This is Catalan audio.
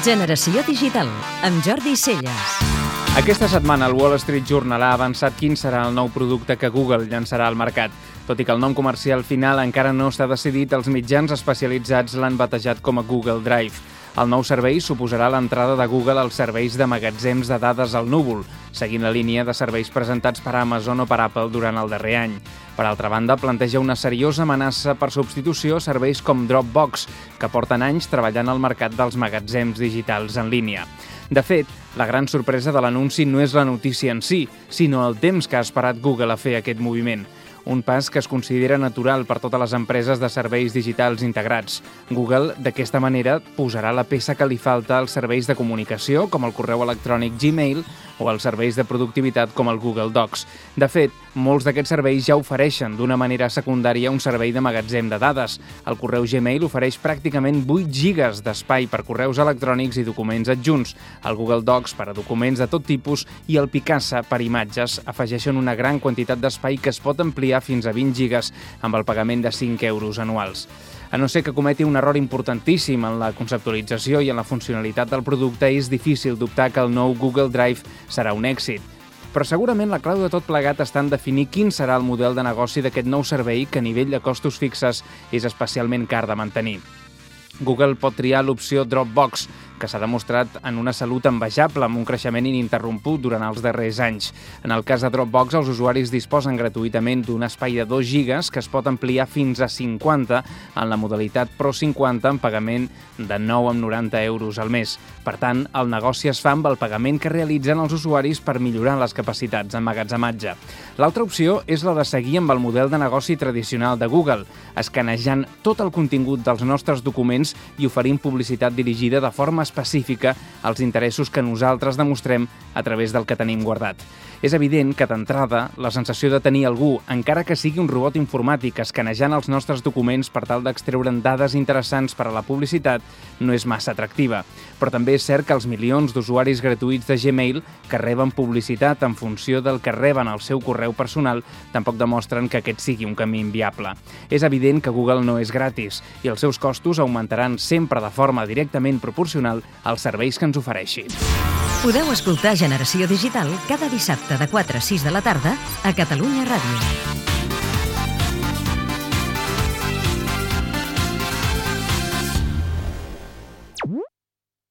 Generació Digital, amb Jordi Celles. Aquesta setmana el Wall Street Journal ha avançat quin serà el nou producte que Google llançarà al mercat. Tot i que el nom comercial final encara no està decidit, els mitjans especialitzats l'han batejat com a Google Drive. El nou servei suposarà l'entrada de Google als serveis de magatzems de dades al núvol, seguint la línia de serveis presentats per Amazon o per Apple durant el darrer any. Per altra banda, planteja una seriosa amenaça per substitució a serveis com Dropbox, que porten anys treballant al mercat dels magatzems digitals en línia. De fet, la gran sorpresa de l'anunci no és la notícia en si, sinó el temps que ha esperat Google a fer aquest moviment un pas que es considera natural per totes les empreses de serveis digitals integrats. Google, d'aquesta manera, posarà la peça que li falta als serveis de comunicació, com el correu electrònic Gmail, o als serveis de productivitat com el Google Docs. De fet, molts d'aquests serveis ja ofereixen d'una manera secundària un servei de magatzem de dades. El correu Gmail ofereix pràcticament 8 gigas d'espai per correus electrònics i documents adjunts. El Google Docs per a documents de tot tipus i el Picasa per imatges afegeixen una gran quantitat d'espai que es pot ampliar fins a 20 gigas amb el pagament de 5 euros anuals a no ser que cometi un error importantíssim en la conceptualització i en la funcionalitat del producte, és difícil dubtar que el nou Google Drive serà un èxit. Però segurament la clau de tot plegat està en definir quin serà el model de negoci d'aquest nou servei que a nivell de costos fixes és especialment car de mantenir. Google pot triar l'opció Dropbox, que s'ha demostrat en una salut envejable amb un creixement ininterromput durant els darrers anys. En el cas de Dropbox, els usuaris disposen gratuïtament d'un espai de 2 gigas que es pot ampliar fins a 50 en la modalitat Pro 50 en pagament de 9,90 euros al mes. Per tant, el negoci es fa amb el pagament que realitzen els usuaris per millorar les capacitats d'emmagatzematge. L'altra opció és la de seguir amb el model de negoci tradicional de Google, escanejant tot el contingut dels nostres documents i oferint publicitat dirigida de forma específica als interessos que nosaltres demostrem a través del que tenim guardat. És evident que, d'entrada, la sensació de tenir algú, encara que sigui un robot informàtic escanejant els nostres documents per tal d'extreure'n dades interessants per a la publicitat, no és massa atractiva. Però també és cert que els milions d'usuaris gratuïts de Gmail que reben publicitat en funció del que reben al seu correu personal tampoc demostren que aquest sigui un camí inviable. És evident que Google no és gratis i els seus costos augmentaran sempre de forma directament proporcional als serveis que ens ofereixi. Podeu escoltar Generació Digital cada dissabte de 4 a 6 de la tarda a Catalunya Ràdio.